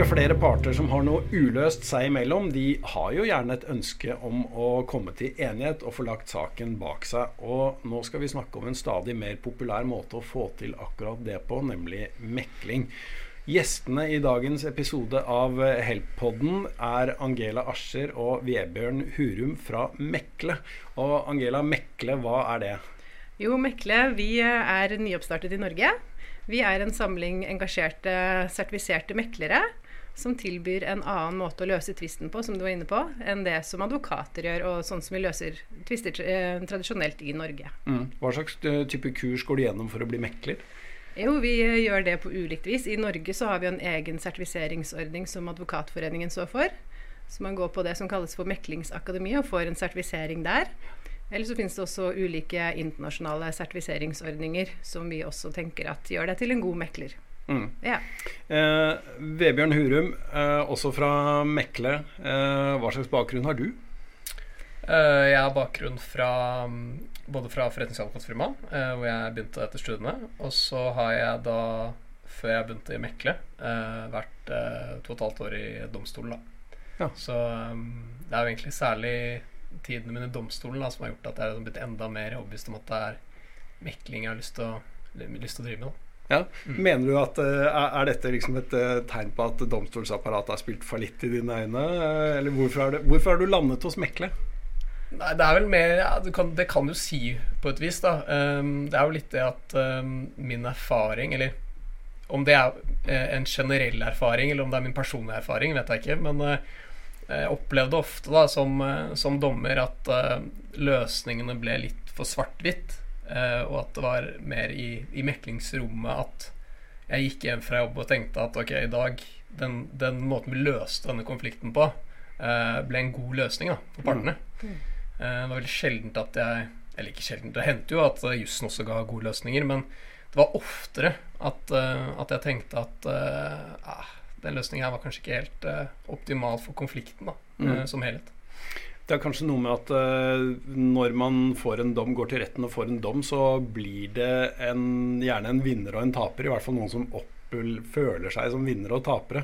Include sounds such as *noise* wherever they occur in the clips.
eller flere parter som har noe uløst seg imellom, de har jo gjerne et ønske om å komme til enighet og få lagt saken bak seg. Og nå skal vi snakke om en stadig mer populær måte å få til akkurat det på, nemlig mekling. Gjestene i dagens episode av Help-podden er Angela Ascher og Vebjørn Hurum fra Mekle. Og Angela, Mekle, hva er det? Jo, Mekle, vi er nyoppstartet i Norge. Vi er en samling engasjerte, sertifiserte meklere som tilbyr en annen måte å løse tvisten på, som du var inne på, enn det som advokater gjør, og sånn som vi løser tvister eh, tradisjonelt i Norge. Mm. Hva slags eh, type kurs går du gjennom for å bli mekler? Jo, vi eh, gjør det på ulikt vis. I Norge så har vi en egen sertifiseringsordning som Advokatforeningen står for. Så man går på det som kalles for Meklingsakademi og får en sertifisering der. Eller så finnes det også ulike internasjonale sertifiseringsordninger som vi også tenker at gjør deg til en god mekler. Mm. Ja. Eh, Vebjørn Hurum, eh, også fra Mekle. Eh, hva slags bakgrunn har du? Eh, jeg har bakgrunn fra, både fra forretningsadvokatfirma, eh, hvor jeg begynte etter studiene, og så har jeg da, før jeg begynte i Mekle, eh, vært to og et halvt år i domstolen. Ja. Så det er jo egentlig særlig tidene mine i domstolen da, som har gjort at jeg har blitt enda mer overbevist om at det er mekling jeg har lyst til å, lyst til å drive med. Da. Ja. Mm. Mener du at eh, Er dette liksom et eh, tegn på at domstolsapparatet har spilt fallitt i dine øyne? Eh, eller hvorfor har, det, hvorfor har du landet hos Mekle? Nei, det er vel mer ja, det, kan, det kan du si på et vis, da. Um, det er jo litt det at um, min erfaring, eller om det er en generell erfaring, eller om det er min personlige erfaring, vet jeg ikke. Men uh, jeg opplevde ofte da, som, uh, som dommer at uh, løsningene ble litt for svart-hvitt. Uh, og at det var mer i, i, meklingsrommet at jeg gikk hjem fra jobb og tenkte at ok, i dag Den, den måten vi løste denne konflikten på, uh, ble en god løsning da, for partene. Mm. det var veldig sjeldent at jeg Eller ikke sjeldent, det hendte jo at jussen også ga gode løsninger, men det var oftere at, at jeg tenkte at ah, den løsningen her var kanskje ikke helt uh, optimal for konflikten da, mm. uh, som helhet. Det er kanskje noe med at uh, når man får en dom, går til retten og får en dom, så blir det en, gjerne en vinner og en taper. I hvert fall noen som føler seg som vinnere og tapere.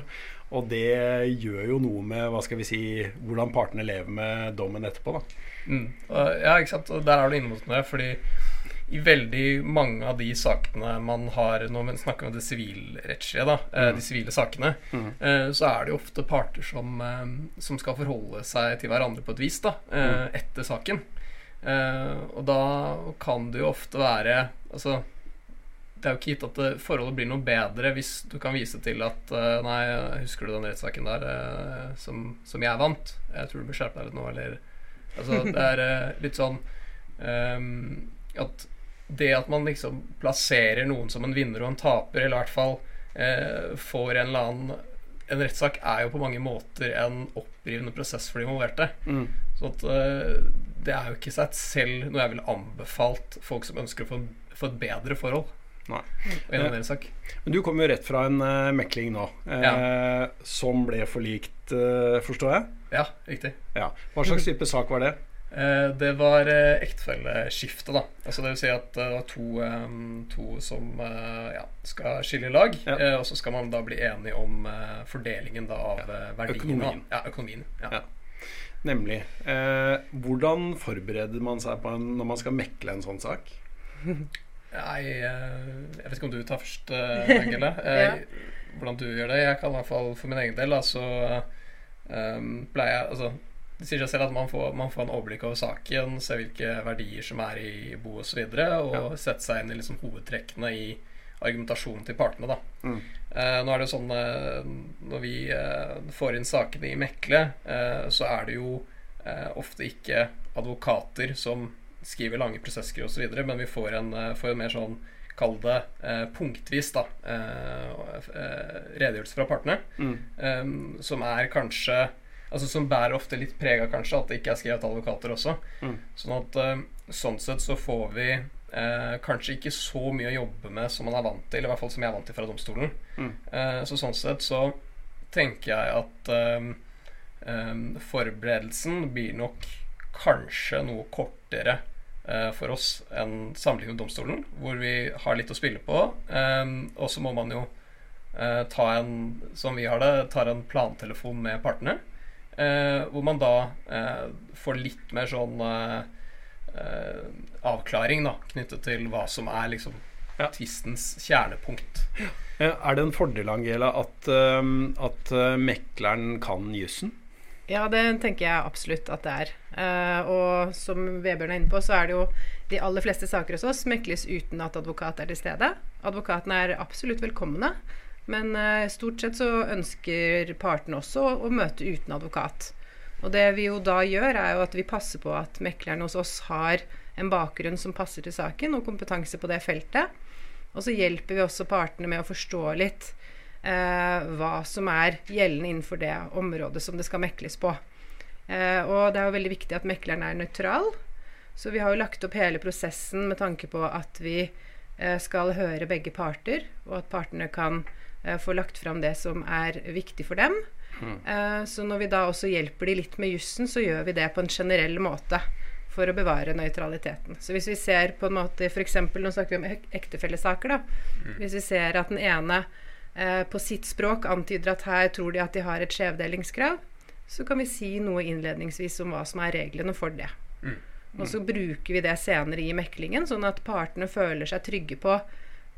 Og det gjør jo noe med hva skal vi si, hvordan partene lever med dommen etterpå. da. Mm. Ja, ikke sant. Og der er du inne mot noe. fordi i veldig mange av de sakene man har Når vi snakker om det sivilrettslige, eh, mm. de sivile sakene, mm. Eh, så er det jo ofte parter som, eh, som, skal forholde seg til hverandre på et vis da, mm. etter saken. Og da kan det jo ofte være Altså det er jo ikke gitt at forholdet blir noe bedre hvis du kan vise til at Nei, husker du den rettssaken der som, som, jeg vant? Jeg tror du bør skjerpe deg litt nå, eller Altså, det er litt sånn um, at det at man liksom plasserer noen som en vinner og en taper, eller i hvert fall eh, får en eller annen En rettssak er jo på mange måter en opprivende prosess for de involverte. Mm. Så at, eh, det er jo ikke seg selv noe jeg ville anbefalt folk som ønsker å få, få et bedre forhold. Nei. Men, men du kom jo rett fra en uh, mekling nå, uh, ja. som ble forlikt, uh, forstår jeg? Ja, riktig. Ja. Hva slags type sak var det? Eh, det var eh, ektefelleskifte, da. Altså det vil si at det var to, to som eh, ja, skal skille lag. Ja. Og så skal man da bli enig om fordelingen da, av ja. verdien. Økonomien. Ja, økonomien. Ja. Nemlig. Eh, hvordan forbereder man seg på en, når man skal mekle en sånn sak? Nei, jeg vet ikke om du tar først, *laughs* Angela. hvordan du gjør det. Jeg kan i hvert fall for min egen del, Så um, pleier jeg altså det sier seg selv at man får, man får en overblikk over saken, se hvilke verdier som er i bo osv., og, så videre, og ja. sette seg inn i liksom hovedtrekkene i argumentasjonen til partene. Da. Mm. Eh, nå er det sånn eh, Når vi eh, får inn sakene i Mekle, eh, så er det jo ofte ikke advokater som skriver lange prosessker osv., men vi får en, får en mer sånn Kall det punktvis, da. redegjørelse fra partene. Mm. som er kanskje Altså Som bærer ofte litt preg av kanskje at det ikke er skrevet advokater også. Mm. Sånn at uh, sånn sett så får vi uh, kanskje ikke så mye å jobbe med som man er vant til, i hvert fall som jeg er vant til fra domstolen. Mm. Uh, så sånn sett så tenker jeg at um, forberedelsen blir nok kanskje noe kortere for oss enn sammenlignet med domstolen, hvor vi har litt å spille på. Og så må man jo eh, ta en, som vi har det, tar en plantelefon med partene. Eh, hvor man da eh, får litt mer sånn eh, avklaring da, knyttet til hva som er liksom Ja. tvistens kjernepunkt. Er det en fordel, Angela, at, eh, at mekleren kan jussen? Ja, det tenker jeg absolutt at det er. Uh, og som Vebjørn er inne på, så er det jo de aller fleste saker hos oss mekles uten at advokat er til stede. Advokatene er absolutt velkomne, men eh, stort sett så ønsker partene også å, å møte uten advokat. Og det vi jo da gjør, er jo at vi passer på at meklerne hos oss har en bakgrunn som passer til saken, og kompetanse på det feltet. Og så hjelper vi også partene med å forstå litt eh, hva som er gjeldende innenfor det området som det skal mekles på. Eh, og det er jo veldig viktig at mekleren er nøytral. Så vi har jo lagt opp hele prosessen med tanke på at vi eh, skal høre begge parter, og at partene kan få lagt fram det som er viktig for dem. Eh, så når vi da også hjelper de litt med jussen, så gjør vi det på en generell måte for å bevare nøytraliteten. Så hvis vi ser på en måte f.eks. Nå snakker vi om ektefellesaker. da. Hvis vi ser at den ene eh, på sitt språk antyder at her tror de at de har et skjevdelingskrav, så kan vi si noe innledningsvis om hva som er reglene for det. Og så bruker vi det senere i meklingen, sånn at partene føler seg trygge på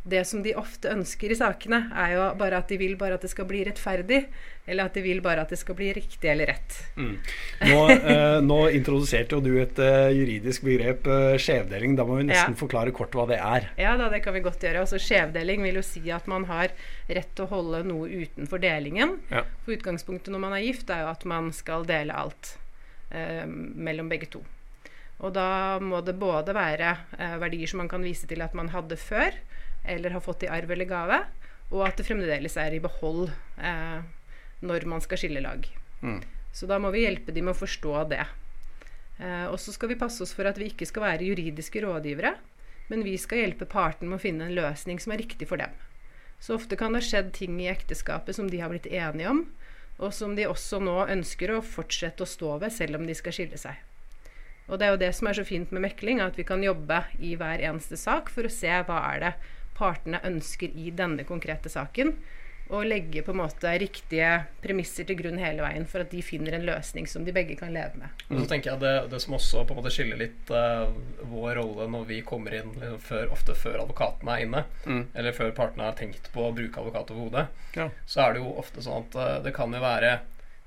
det som de ofte ønsker i sakene, er jo bare at de vil bare at det skal bli rettferdig, eller at de vil bare at det skal bli riktig eller rett. Nå, eh, nå introduserte jo du et eh, juridisk begrep, eh, skjevdeling. Da må vi nesten Ja. forklare kort hva det er. Ja da, det kan vi godt gjøre. Altså Skjevdeling vil jo si at man har rett til å holde noe utenfor delingen. Ja. For utgangspunktet når man er gift, er jo at man skal dele alt eh, mellom begge to. Og da må det både være eh, verdier som man kan vise til at man hadde før, eller har fått i arv eller gave, og at det fremdeles er i behold eh, når man skal skille lag. Mm. Så da må vi hjelpe dem med å forstå det. Eh, og så skal vi passe oss for at vi ikke skal være juridiske rådgivere, men vi skal hjelpe parten med å finne en løsning som er riktig for dem. Så ofte kan det ha skjedd ting i ekteskapet som de har blitt enige om, og som de også nå ønsker å fortsette å stå ved, selv om de skal skille seg. Og det er jo det som er så fint med mekling, at vi kan jobbe i hver eneste sak for å se hva er det partene ønsker i denne konkrete saken, og legge på en måte riktige premisser til grunn hele veien for at de finner en løsning som de begge kan leve med. Og så tenker jeg det, det som også på en måte skiller litt uh, vår rolle når vi kommer inn liksom, før, ofte før advokatene er inne, Mm. eller før partene har tenkt på å bruke advokat overhodet, Ja. så er det jo ofte sånn at uh, det kan jo være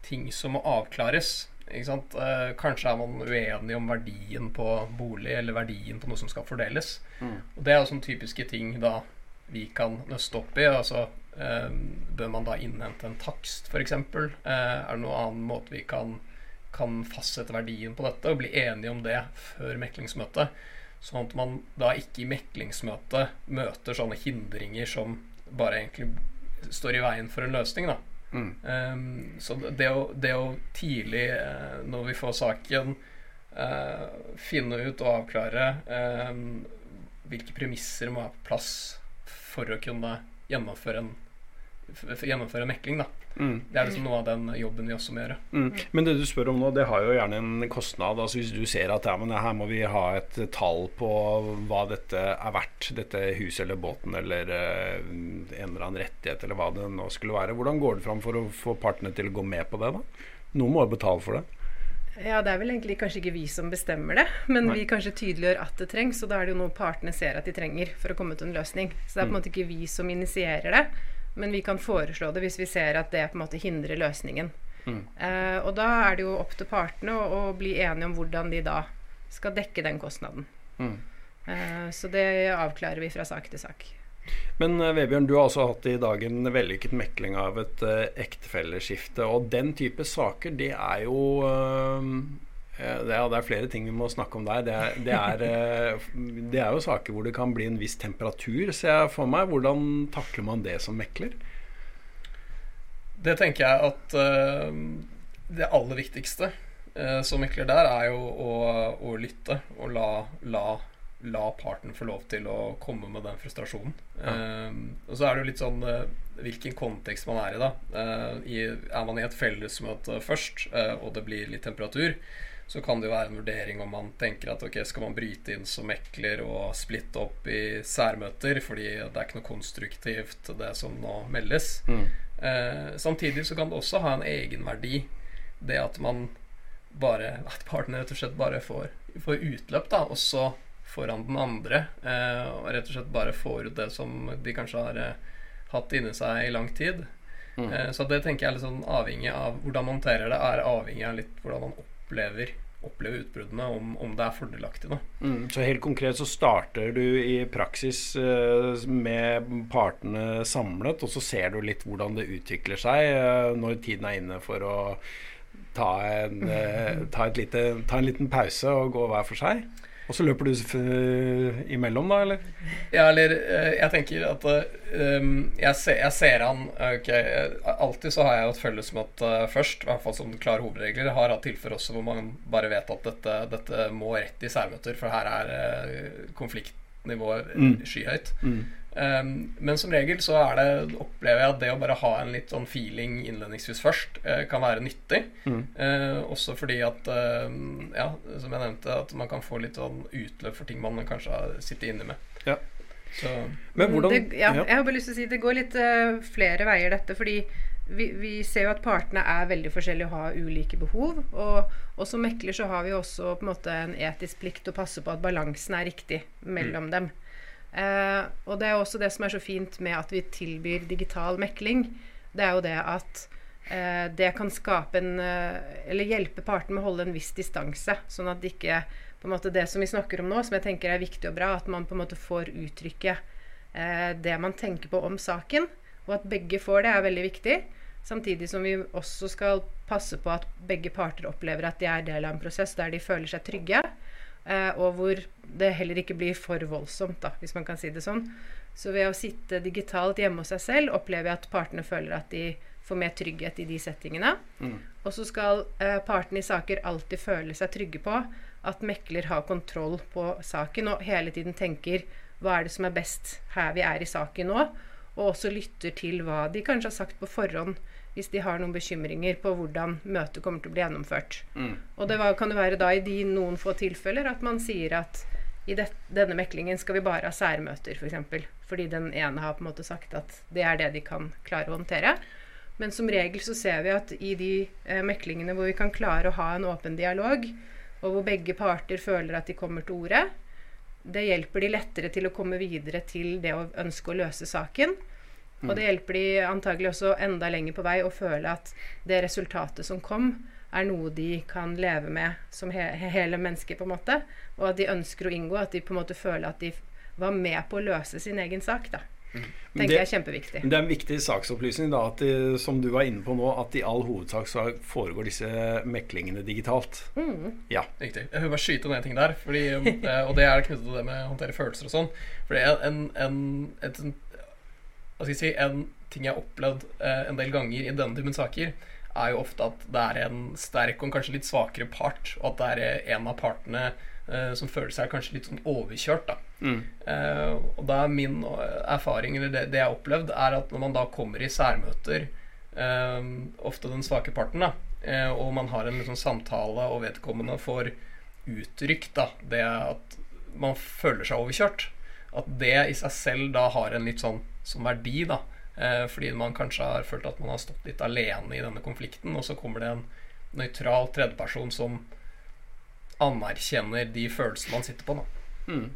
ting som må avklares. Eh, kanskje er man uenig om verdien på bolig eller verdien på noe som skal fordeles. Og Det er jo sånne typiske ting da vi kan nøste opp i. Altså, eh, bør man da innhente en takst, f.eks.? Eh, er det noen annen måte vi kan, kan fastsette verdien på dette og bli enige om det før meklingsmøtet? Sånn at man da ikke i meklingsmøtet møter sånne hindringer som bare egentlig står i veien for en løsning. da. Mm. Um, så det å, det å tidlig, uh, når vi får saken, uh, finne ut og avklare um, hvilke premisser må være på plass for å kunne gjennomføre en, gjennomføre mekling. Da. Mm. Det er liksom noe av den jobben vi også må gjøre. Mm. Men det du spør om nå, det har jo gjerne en kostnad. Altså Hvis du ser at ja, men her må vi ha et tall på hva dette er verdt, dette huset eller båten eller eh, en eller annen rettighet eller hva det nå skulle være. Hvordan går det fram for å få partene til å gå med på det? da? Noen må jo betale for det. Ja, det er vel egentlig kanskje ikke vi som bestemmer det, men Nei. vi kanskje tydeliggjør at det trengs, og da er det jo noe partene ser at de trenger for å komme til en løsning. Så det er på en måte ikke vi som initierer det, men vi kan foreslå det hvis vi ser at det på en måte hindrer løsningen. Mm. Eh, og da er det jo opp til partene å, å bli enige om hvordan de da skal dekke den kostnaden. Mm. Eh, så det avklarer vi fra sak til sak. Men eh, Vebjørn, du har også hatt i dag en vellykket mekling av et uh, ektefelleskifte. Og den type saker, det er jo eh, det er, det er flere ting vi må snakke om der. Det er, det, er, eh, det er jo saker hvor det kan bli en viss temperatur, ser jeg for meg. Hvordan takler man det som mekler? Det tenker jeg at uh, det aller viktigste uh, som mekler der, er jo å, å lytte og la, la, la parten få lov til å komme med den frustrasjonen. Eh, og så er det jo litt sånn eh, hvilken kontekst man er i, da. Eh, i, er man i et fellesmøte først, eh, og det blir litt temperatur, så kan det jo være en vurdering om man tenker at ok, skal man bryte inn som mekler og splitte opp i særmøter, fordi det er ikke noe konstruktivt, det som nå meldes. Mm. Eh, samtidig så kan det også ha en egenverdi, det at man bare At partene rett og slett bare får, får utløp, da, også foran den andre. Eh, og rett og slett bare får ut det som de kanskje har eh, hatt inni seg i lang tid. Mm. Eh, så det tenker jeg er litt sånn avhengig av hvordan man håndterer det, er avhengig av litt hvordan man opplever oppleve utbruddene, om, om, det er fordelaktig. Da. Mm, så helt konkret så starter du i praksis uh, med partene samlet, og så ser du litt hvordan det utvikler seg uh, når tiden er inne for å ta en, uh, ta, lite, ta en liten pause og gå hver for seg. Og så løper du imellom, da, eller? Ja, eller eh, jeg tenker at um, jeg, ser, jeg, ser han ok, Alltid så har jeg et følgesmått uh, først, i hvert fall som klare hovedregler. Jeg har hatt tilfeller også hvor man bare vet at dette, dette må rett i særmøter, for her er konfliktnivået mm. skyhøyt. Mm. Um, men som regel så er det, opplever jeg at det å bare ha en litt sånn feeling innledningsvis først uh, kan være nyttig. Mm. Uh, også fordi at, uh, ja, som jeg nevnte, at man kan få litt sånn utløp for ting man kanskje har sittet inne med. Ja. Så. Men hvordan det, ja, Jeg har bare lyst til å si det går litt flere veier, dette. Fordi vi, vi, ser jo at partene er veldig forskjellige og har ulike behov. Og, og som mekler så har vi også på en måte en etisk plikt å passe på at balansen er riktig mellom mm. dem. Eh, og det er også det som er så fint med at vi tilbyr digital mekling. Det er jo det at eh, det kan skape en eh, Eller hjelpe partene med å holde en viss distanse. Sånn at det ikke på en måte Det som vi snakker om nå, som jeg tenker er viktig og bra, at man på en måte får uttrykke eh, det man tenker på om saken. Og at begge får det, er veldig viktig. Samtidig som vi også skal passe på at begge parter opplever at de er del av en prosess der de føler seg trygge. Eh, og hvor det heller ikke blir for voldsomt, da, hvis man kan si det sånn. Så ved å sitte digitalt hjemme hos seg selv opplever jeg at partene føler at de får mer trygghet i de settingene. Mm. Og så skal eh, partene i saker alltid føle seg trygge på at mekler har kontroll på saken og hele tiden tenker hva er det som er best her vi er i saken nå, og også lytter til hva de kanskje har sagt på forhånd hvis de har noen bekymringer på hvordan møtet kommer til å bli gjennomført. Mm. Og det var, kan det være da i de noen få tilfeller at man sier at i det, denne meklingen skal vi bare ha særmøter, f.eks. For eksempel, fordi den ene har på en måte sagt at det er det de kan klare å håndtere. Men som regel så ser vi at i de eh, meklingene hvor vi kan klare å ha en åpen dialog, og hvor begge parter føler at de kommer til orde, det hjelper de lettere til å komme videre til det å ønske å løse saken. Mm. Og det hjelper de antagelig også enda lenger på vei å føle at det resultatet som kom, er noe de kan leve med som he hele mennesker, på en måte. Og at de ønsker å inngå. At de på en måte føler at de var med på å løse sin egen sak. da. Mm. tenker det, jeg er kjempeviktig. Det er en viktig saksopplysning, da, at de, som du var inne på nå, at i all hovedsak så foregår disse meklingene digitalt. Mm. Ja. Riktig. Jeg vil bare skyte ned en ting der, fordi, eh, og det er knyttet til det med å håndtere følelser og sånn. For det er en, en, et, hva skal jeg si, en ting jeg har opplevd eh, en del ganger i denne typen saker, er jo ofte at det er en sterk og kanskje litt svakere part, og at det er eh, en av partene eh, som føler seg kanskje litt sånn overkjørt. Da. Mm. Eh, og da er min erfaring, eller det, det, jeg har opplevd, er at når man da kommer i særmøter, eh, ofte den svake parten, da, eh, og man har en liksom, samtale, og vedkommende får uttrykt da, det at man føler seg overkjørt, at det i seg selv da har en litt sånn som verdi, da. Eh, fordi man kanskje har følt at man har stått litt alene i denne konflikten, og så kommer det en nøytral tredjeperson som anerkjenner de følelsene man sitter på. Mm.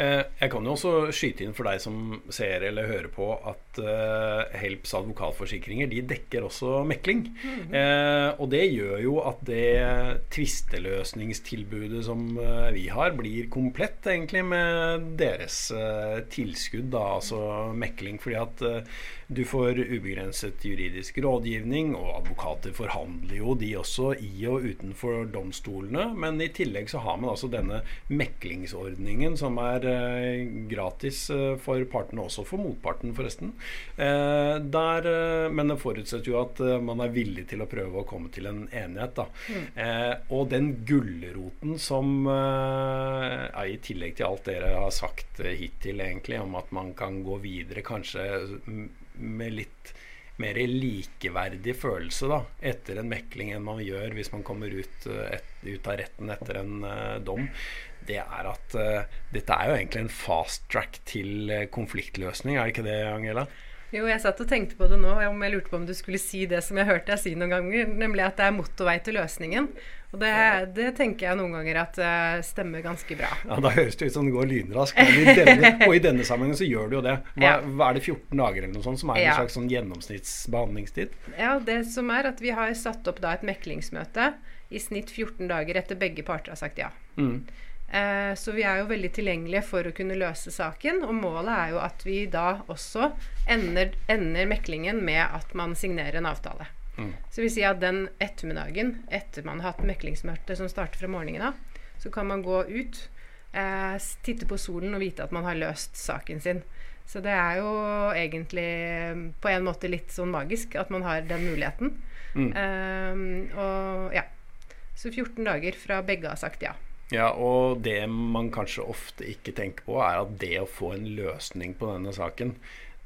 Eh, jeg kan jo også skyte inn for deg som ser eller hører på, at uh, Helps advokatforsikringer de dekker også mekling. Mm. -hmm. og det gjør jo at det tvisteløsningstilbudet som vi har, blir komplett egentlig med deres tilskudd, da, altså mekling. Fordi at du får ubegrenset juridisk rådgivning, og advokater forhandler jo de også i og utenfor domstolene. Men i tillegg så har man altså denne meklingsordningen som er eh, gratis eh, for partene, også for motparten, forresten. Eh, der, men det forutsetter jo at man er villig til å prøve å komme til en enighet. Da. Mm. og den gulroten som ja, I tillegg til alt dere har sagt hittil, egentlig, om at man kan gå videre kanskje med litt mer likeverdig følelse da, etter en mekling enn man gjør hvis man kommer ut, et, ut av retten etter en uh, dom, det er at uh, dette er jo egentlig en fast track til uh, konfliktløsning, er det ikke det, Angela? Jo, jeg satt og tenkte på det nå, om jeg lurte på om du skulle si det som jeg hørte deg si noen ganger, nemlig at det er motorvei til løsningen. Og det, det, tenker jeg noen ganger at uh, stemmer ganske bra. Ja, Da høres det ut som det går lynraskt. og i denne sammenhengen så gjør det jo det. Hva, hva, er det 14 dager eller noe sånt som er ja. en slags sånn gjennomsnittsbehandlingstid? Ja, det som er at vi har satt opp da et meklingsmøte i snitt 14 dager etter begge parter har sagt ja. Mm. Eh, så vi er jo veldig tilgjengelige for å kunne løse saken. Og målet er jo at vi da også ender, ender meklingen med at man signerer en avtale. Mm. Så vil si at den ettermiddagen etter man har hatt meklingsmøte som starter fra morgenen av, så kan man gå ut, eh, titte på solen og vite at man har løst saken sin. Så det er jo egentlig på en måte litt sånn magisk at man har den muligheten. Mm. Um, og ja. Så 14 dager fra begge har sagt ja. Ja, og det man kanskje ofte ikke tenker på, er at det å få en løsning på denne saken,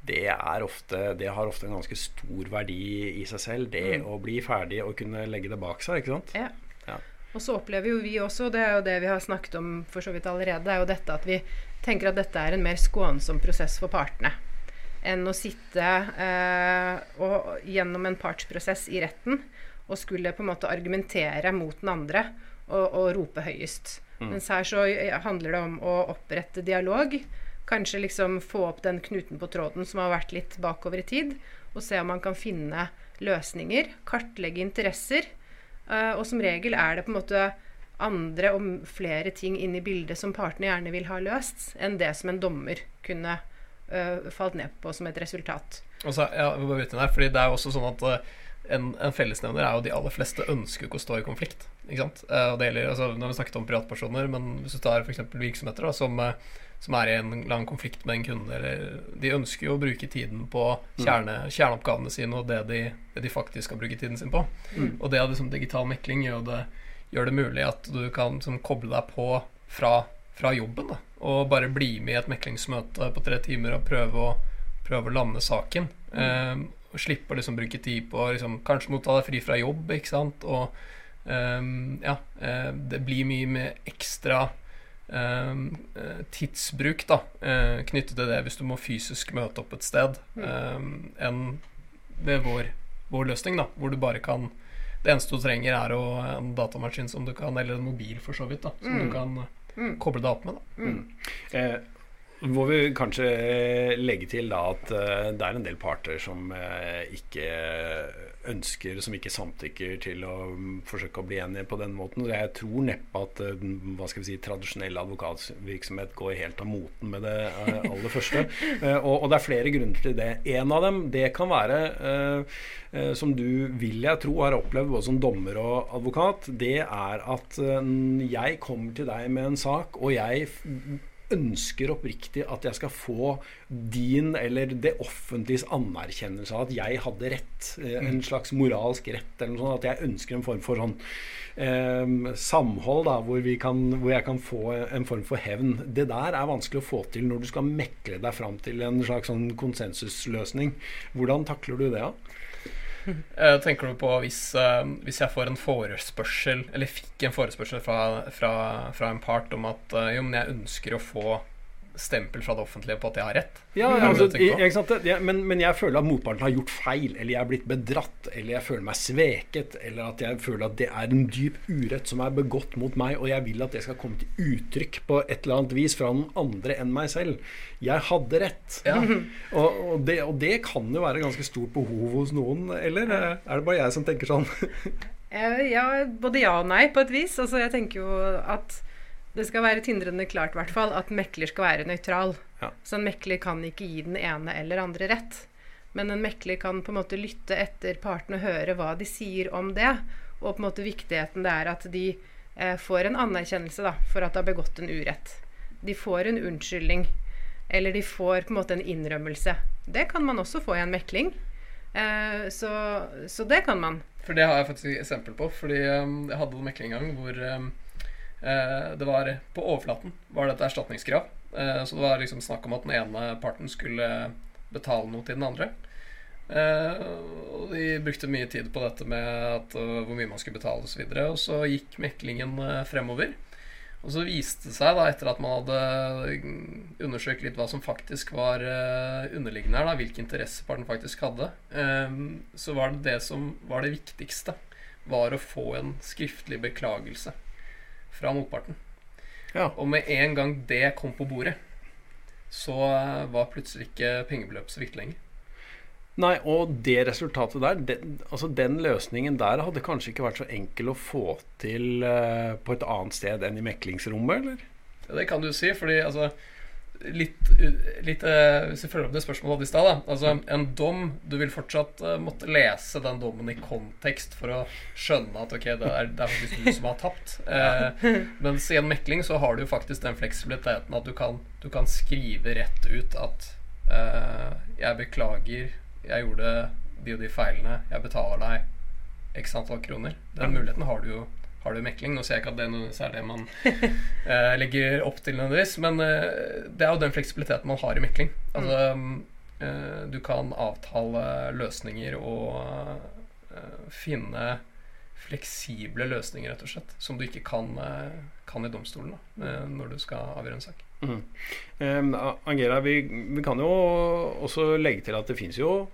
det, ofte, det har ofte en ganske stor verdi i seg selv. Det mm. å bli ferdig og kunne legge det bak seg, ikke sant. Ja. ja. Og så opplever jo vi også, det er jo det vi har snakket om for så vidt allerede, det er jo dette at vi tenker at dette er en mer skånsom prosess for partene enn å sitte eh, og, gjennom en partsprosess i retten og skulle på en måte argumentere mot den andre og, og rope høyest. Mm. Mens her så handler det om å opprette dialog. Kanskje liksom få opp den knuten på tråden som har vært litt bakover i tid, og se om man kan finne løsninger. Kartlegge interesser. Uh, og som regel er det på en måte andre og flere ting inn i bildet som partene gjerne vil ha løst, enn det som en dommer kunne uh, falt ned på som et resultat. Så, ja, fordi det er jo også sånn at uh, en, en, fellesnevner er jo de aller fleste ønsker ikke å stå i konflikt. Ikke sant? Eh, og det gjelder, altså, når vi snakket om privatpersoner, men hvis du tar f.eks. virksomheter da, som, eh, som, er i en lang konflikt med en kunde, eller, de ønsker jo å bruke tiden på mm. kjerne, kjerneoppgavene sine og det de, det de, faktisk skal bruke tiden sin på. Mm. Og det av liksom, digital mekling gjør det, gjør det, mulig at du kan som, koble deg på fra, fra jobben da, og bare bli med i et meklingsmøte på tre timer og prøve å, prøve å lande saken. Mm. Um, og slippe å liksom bruke tid på liksom, kanskje motta deg fri fra jobb, ikke sant. Og ja, uh, det blir mye med ekstra um, tidsbruk da, uh, knyttet til det hvis du må fysisk møte opp et sted, um, enn ved vår, vår, løsning, da, hvor du bare kan Det eneste du trenger, er å, en datamaskin som du kan, eller en mobil for så vidt, da, som mm. du kan mm. koble deg opp med. Da. Mm. Eh, må vi kanskje legge til da at uh, det er en del parter som uh, ikke ønsker, som ikke samtykker til å um, forsøke å bli enige på den måten. Jeg tror neppe at uh, hva skal vi si, tradisjonell advokatvirksomhet går helt av moten med det aller første. *laughs* Og, og, det er flere grunner til det. En av dem det kan være, som du vil jeg tro har opplevd både som dommer og advokat, det er at jeg kommer til deg med en sak, og jeg ønsker oppriktig at jeg skal få din eller det offentliges anerkjennelse av at jeg hadde rett. Eh, en mm. slags moralsk rett. eller noe sånt, At jeg ønsker en form for sånn eh, samhold da, hvor, kan, hvor, jeg kan få en form for hevn. Det der er vanskelig å få til når du skal mekle deg fram til en slags sånn konsensusløsning. Hvordan takler du det? da? Uh, tenker du på hvis, uh, hvis, jeg får en forespørsel, eller fikk en forespørsel fra, fra, fra en part om at uh, jo, men jeg ønsker å få stempel fra det offentlige på at jeg har rett. Ja, altså, jeg, ja, men, men, jeg føler at motparten har gjort feil, eller jeg er blitt bedratt, eller jeg føler meg sveket, eller at jeg føler at det er en dyp urett som er begått mot meg, og jeg vil at det skal komme til uttrykk på et eller annet vis fra noen andre enn meg selv. Jeg hadde rett. Ja. *laughs* Og, og, det, og, det, kan jo være ganske stort behov hos noen, eller er det bare jeg som tenker sånn? *laughs* ja, både ja og nei, på et vis. Altså, jeg tenker jo at det skal være tindrende klart hvert fall, at mekler skal være nøytral. Ja. Så en mekler kan ikke gi den ene eller andre rett. Men en mekler kan på en måte lytte etter partene og høre hva de sier om det. Og på en måte viktigheten det er at de eh, får en anerkjennelse da, for at det har begått en urett. De får en unnskyldning. Eller de får på en måte en innrømmelse. Det kan man også få i en mekling. Eh, så, så, det kan man. For det har jeg faktisk eksempel på. Fordi um, jeg hadde en mekling en gang hvor um, det var På overflaten var dette erstatningskrav. Eh, så det var liksom snakk om at den ene parten skulle betale noe til den andre. Eh, og de brukte mye tid på dette med at, hvor mye man skulle betale osv. Og, og så gikk meklingen fremover. Og så viste det seg, da, etter at man hadde undersøkt litt hva som faktisk var underliggende her, da, hvilke interesser parten faktisk hadde, så var det det som var det viktigste, var å få en skriftlig beklagelse fra motparten. Ja. Og med en gang det kom på bordet, så var plutselig ikke pengebeløpet så viktig lenger. Nei, og det resultatet der, den, altså den løsningen der hadde kanskje ikke vært så enkel å få til uh, på et annet sted enn i meklingsrommet, eller? Det kan du si, fordi altså Litt, litt uh, Hvis vi følger opp det spørsmålet hadde i stad, altså en dom Du vil fortsatt uh, måtte lese den dommen i kontekst for å skjønne at ok, det er, det er faktisk du som har tapt. *laughs* mens i en mekling så har du jo faktisk den fleksibiliteten at du kan, du kan skrive rett ut at jeg beklager jeg gjorde de og de feilene, jeg betaler deg x antall kroner. Den muligheten har du jo har du mekling. Nå ser jeg ikke at det er det man *laughs* eh, legger opp til nødvendigvis, men eh, det er jo den fleksibiliteten man har i mekling. Altså, eh, du kan avtale løsninger og eh, finne fleksible løsninger, rett og slett, som du ikke kan, eh, kan i domstolen da, eh, når du skal avgjøre en sak. Mm. Angela, vi, vi, kan jo også legge til at det fins jo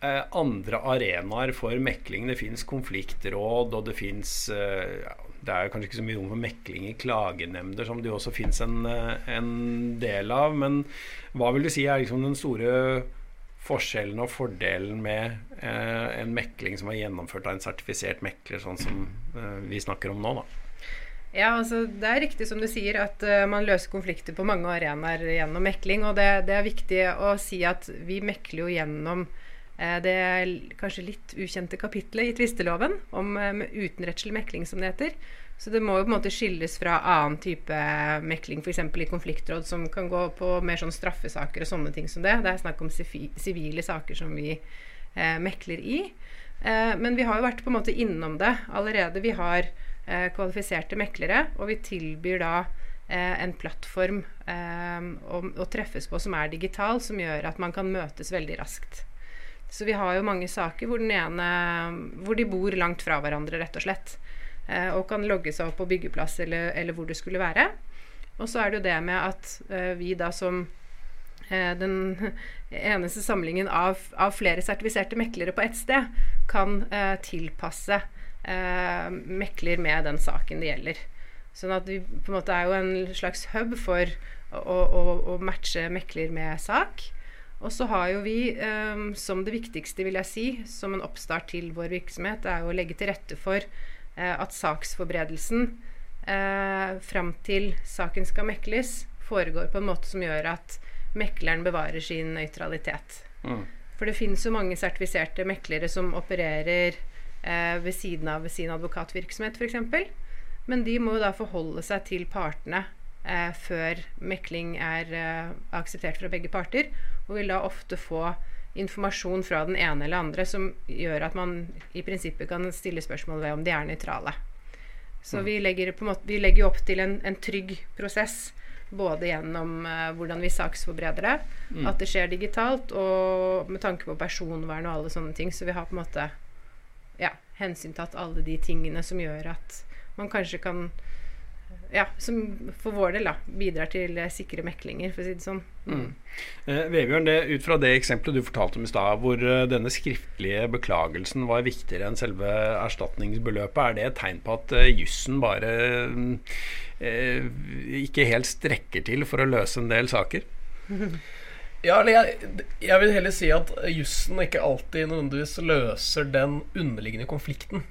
eh, andre arenaer for mekling. Det fins konfliktråd, og det fins eh, Det er kanskje ikke så mye rom for mekling i klagenemnder, som det jo også fins en, eh, en, del av. Men hva vil du si er liksom den store forskjellen og fordelen med en mekling som er gjennomført av en sertifisert mekler, sånn som vi snakker om nå? da? Ja, altså Det er riktig som du sier at uh, man løser konflikter på mange arenaer gjennom mekling. Og det, det, er viktig å si at vi mekler jo gjennom uh, er kanskje litt ukjente kapitlet i tvisteloven om uh, utenrettslig mekling, som det heter. Så det må jo på en måte skilles fra annen type mekling, f.eks. i konfliktråd, som kan gå på mer sånn straffesaker og sånne ting som det. Det er snakk om sivile saker som vi mekler i. men vi har jo vært på en måte innom det allerede. Vi har eh, kvalifiserte meklere, og vi tilbyr da eh, en plattform eh, å, å, treffes på som er digital, som gjør at man kan møtes veldig raskt. Så vi har jo mange saker hvor, ene, hvor de bor langt fra hverandre, rett og slett. Eh, og kan logge seg opp på byggeplass eller, eller, hvor det skulle være. Og så er det jo det med at eh, vi da som eh, den *laughs* eneste samlingen av, av, flere sertifiserte meklere på ett sted kan tilpasse eh, mekler med den saken det gjelder. Sånn at vi på en måte er jo en slags hub for å, å, å matche mekler med sak. Og så har jo vi um, som det viktigste, vil jeg si, som en oppstart til vår virksomhet, er jo å legge til rette for uh, at saksforberedelsen uh, fram til saken skal mekles, foregår på en måte som gjør at mekleren bevarer sin nøytralitet. Mm. For det finnes jo mange sertifiserte meklere som opererer uh, ved siden av sin advokatvirksomhet f.eks. Men de må jo da forholde seg til partene eh, før mekling er eh, akseptert fra begge parter, og vil da ofte få informasjon fra den ene eller andre som gjør at man i prinsippet kan stille spørsmål ved om de er nøytrale. Så mm. vi, legger måte, vi legger opp til en, en trygg prosess. Både gjennom uh, hvordan vi saksforbereder det, mm. at det skjer digitalt, og med tanke på personvern og alle sånne ting. Så vi har på en måte ja, hensyntatt alle de tingene som gjør at man kanskje kan ja, som for vår del da, bidrar til eh, sikre meklinger, for å si det sånn. Mm. Mm. Eh, Vebjørn, det, ut fra det eksempelet du fortalte om i stad, hvor uh, denne skriftlige beklagelsen var viktigere enn selve erstatningsbeløpet, er det et tegn på at uh, jussen bare uh, ikke helt strekker til for å løse en del saker? *laughs* Ja, eller jeg, jeg, vil heller si at jussen ikke alltid nødvendigvis løser den underliggende konflikten.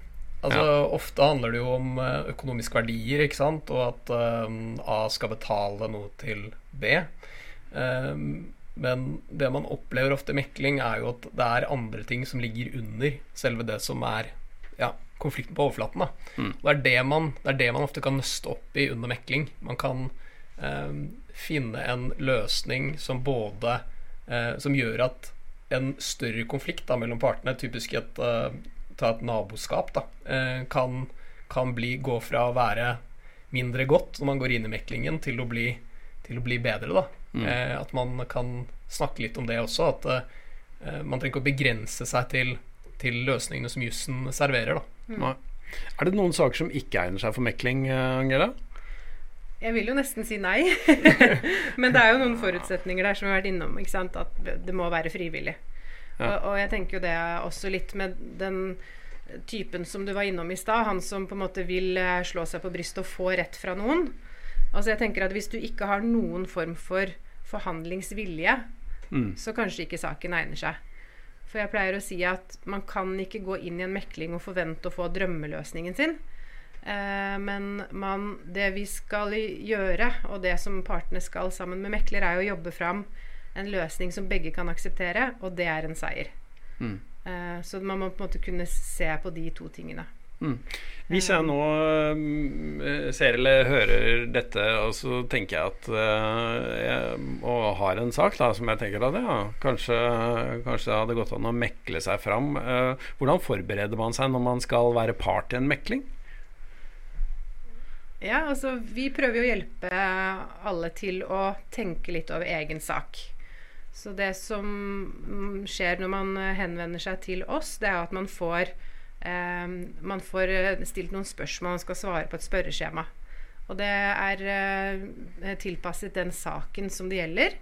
Altså, ja. Ofte handler det jo om eh, økonomiske verdier, ikke sant, og at um, A skal betale noe til B. Um, men det man opplever ofte i mekling, er jo at det er andre ting som ligger under selve det som er ja, konflikten på overflaten. Mm. Det, er det, man, det, er det, man, ofte kan nøste opp i under mekling. Man kan um, finne en løsning som både uh, Som gjør at en større konflikt da, mellom partene, typisk et, uh, ta et naboskap, da, uh, kan, kan bli, gå fra å være mindre godt når man går inn i meklingen, til å bli, til å bli bedre. Da. Mm. Uh, at man kan snakke litt om det også. At eh, Man trenger ikke å begrense seg til, til løsningene som jussen serverer. Da. Nei. Er det noen saker som ikke egner seg for mekling, eh, Angela? Jeg vil jo nesten si nei. *laughs* Men det er jo noen forutsetninger der som vi har vært innom. Ikke sant? At det må være frivillig. Ja. Og, og jeg tenker jo det også litt med den typen som du var innom i stad. Han som på en måte vil eh, slå seg på brystet og få rett fra noen. Altså jeg tenker at Hvis du ikke har noen form for forhandlingsvilje, Mm. så kanskje ikke saken egner seg. For jeg pleier å si at man kan ikke gå inn i en mekling og forvente å få drømmeløsningen sin. Eh, men man, det vi skal gjøre, og det som partene skal sammen med mekler, er å jobbe fram en løsning som begge kan akseptere, og det er en seier. Mm. Uh, så man må på en måte kunne se på de to tingene. Mm. Hvis jeg nå uh, ser eller hører dette, og så tenker jeg at uh, jeg, Og har en sak da, som jeg tenker at ja, kanskje, kanskje det hadde gått an å mekle seg fram. Hvordan forbereder man seg når man skal være part i en mekling? Ja, altså vi prøver jo å hjelpe alle til å tenke litt over egen sak. Så det som mm, skjer når man eh, henvender seg til oss, det er at man får, eh, man får eh, stilt noen spørsmål man skal svare på et spørreskjema. Og det er eh, tilpasset den saken som det gjelder,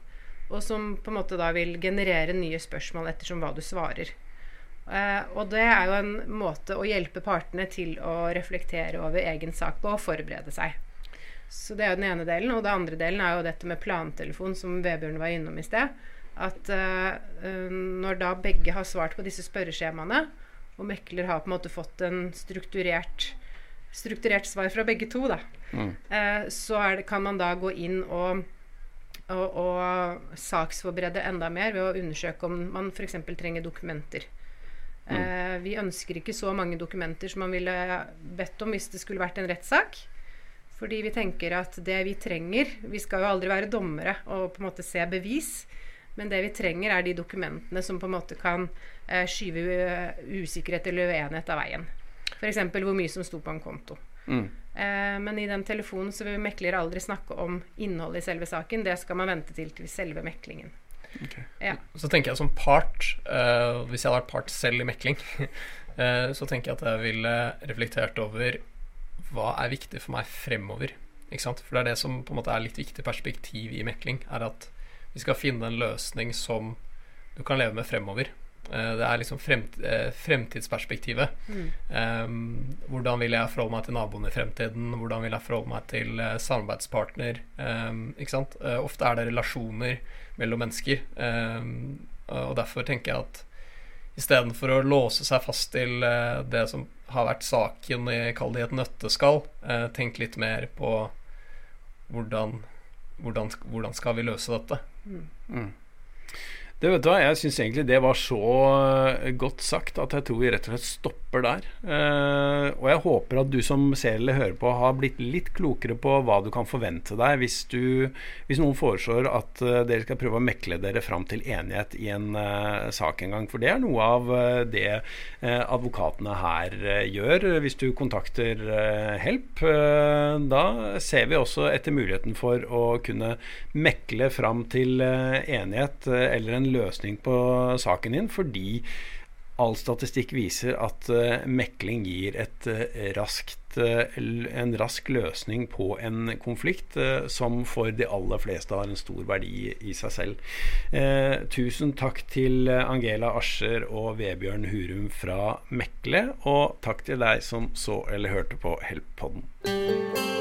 og som på en måte da vil generere nye spørsmål ettersom hva du svarer. Eh, og det er jo en måte å hjelpe partene til å reflektere over egen sak på og forberede seg. Så det er jo den ene delen. Og den andre delen er jo dette med plantelefon, som Vebjørn var innom i sted. At eh, når da begge har svart på disse spørreskjemaene, og mekler har på en måte fått en strukturert, strukturert svar fra begge to, da, Mm. uh, så er det, kan man da gå inn og, og, og saksforberede enda mer ved å undersøke om man f.eks. trenger dokumenter. Eh, vi ønsker ikke så mange dokumenter som man ville bedt om hvis det skulle vært en rettssak. Fordi vi tenker at det vi trenger Vi skal jo aldri være dommere og på en måte se bevis. Men det vi trenger, er de dokumentene som på en måte kan eh, skyve usikkerhet eller uenighet av veien. F.eks. hvor mye som sto på en konto. Mm. Eh, men i den telefonen så vil mekler aldri snakke om innholdet i selve saken. Det skal man vente til til selve meklingen. Ja. Så tenker jeg som part, eh, hvis jeg hadde vært part selv i mekling, *laughs* eh, så tenker jeg at jeg ville reflektert over hva er viktig for meg fremover. Ikke sant? For det er det som på en måte er litt viktig perspektiv i mekling, er at vi skal finne en løsning som du kan leve med fremover. Eh, det er liksom fremt, eh, fremtidsperspektivet. Eh, hvordan vil jeg forholde meg til naboen i fremtiden? Hvordan vil jeg forholde meg til eh, samarbeidspartner? Eh, ikke sant? Ofte er det relasjoner mellom mennesker. Eh, og derfor tenker jeg at istedenfor å låse seg fast til det som har vært saken i Kall det et nøtteskall, tenk litt mer på hvordan, hvordan, hvordan skal vi løse dette? Mm. Det vet du hva, Jeg syns egentlig det var så eh, godt sagt at jeg tror vi rett og slett stopper der. Eh, og jeg håper at du som ser eller hører på, har blitt litt klokere på hva du kan forvente deg hvis, du, hvis noen foreslår at eh, dere skal prøve å mekle dere fram til enighet i en eh, sak en gang. For det er noe av eh, det eh, advokatene her gjør hvis du kontakter Help. Da ser vi også etter muligheten for å kunne mekle fram til enighet eller en på saken din, fordi all statistikk viser at eh, mekling gir et eh, raskt, eh, en rask løsning på en konflikt som for de aller fleste har en stor verdi i seg selv. Eh, tusen takk til Angela Ascher og Vebjørn Hurum fra Mekle, og takk til deg som så eller hørte på Help-podden.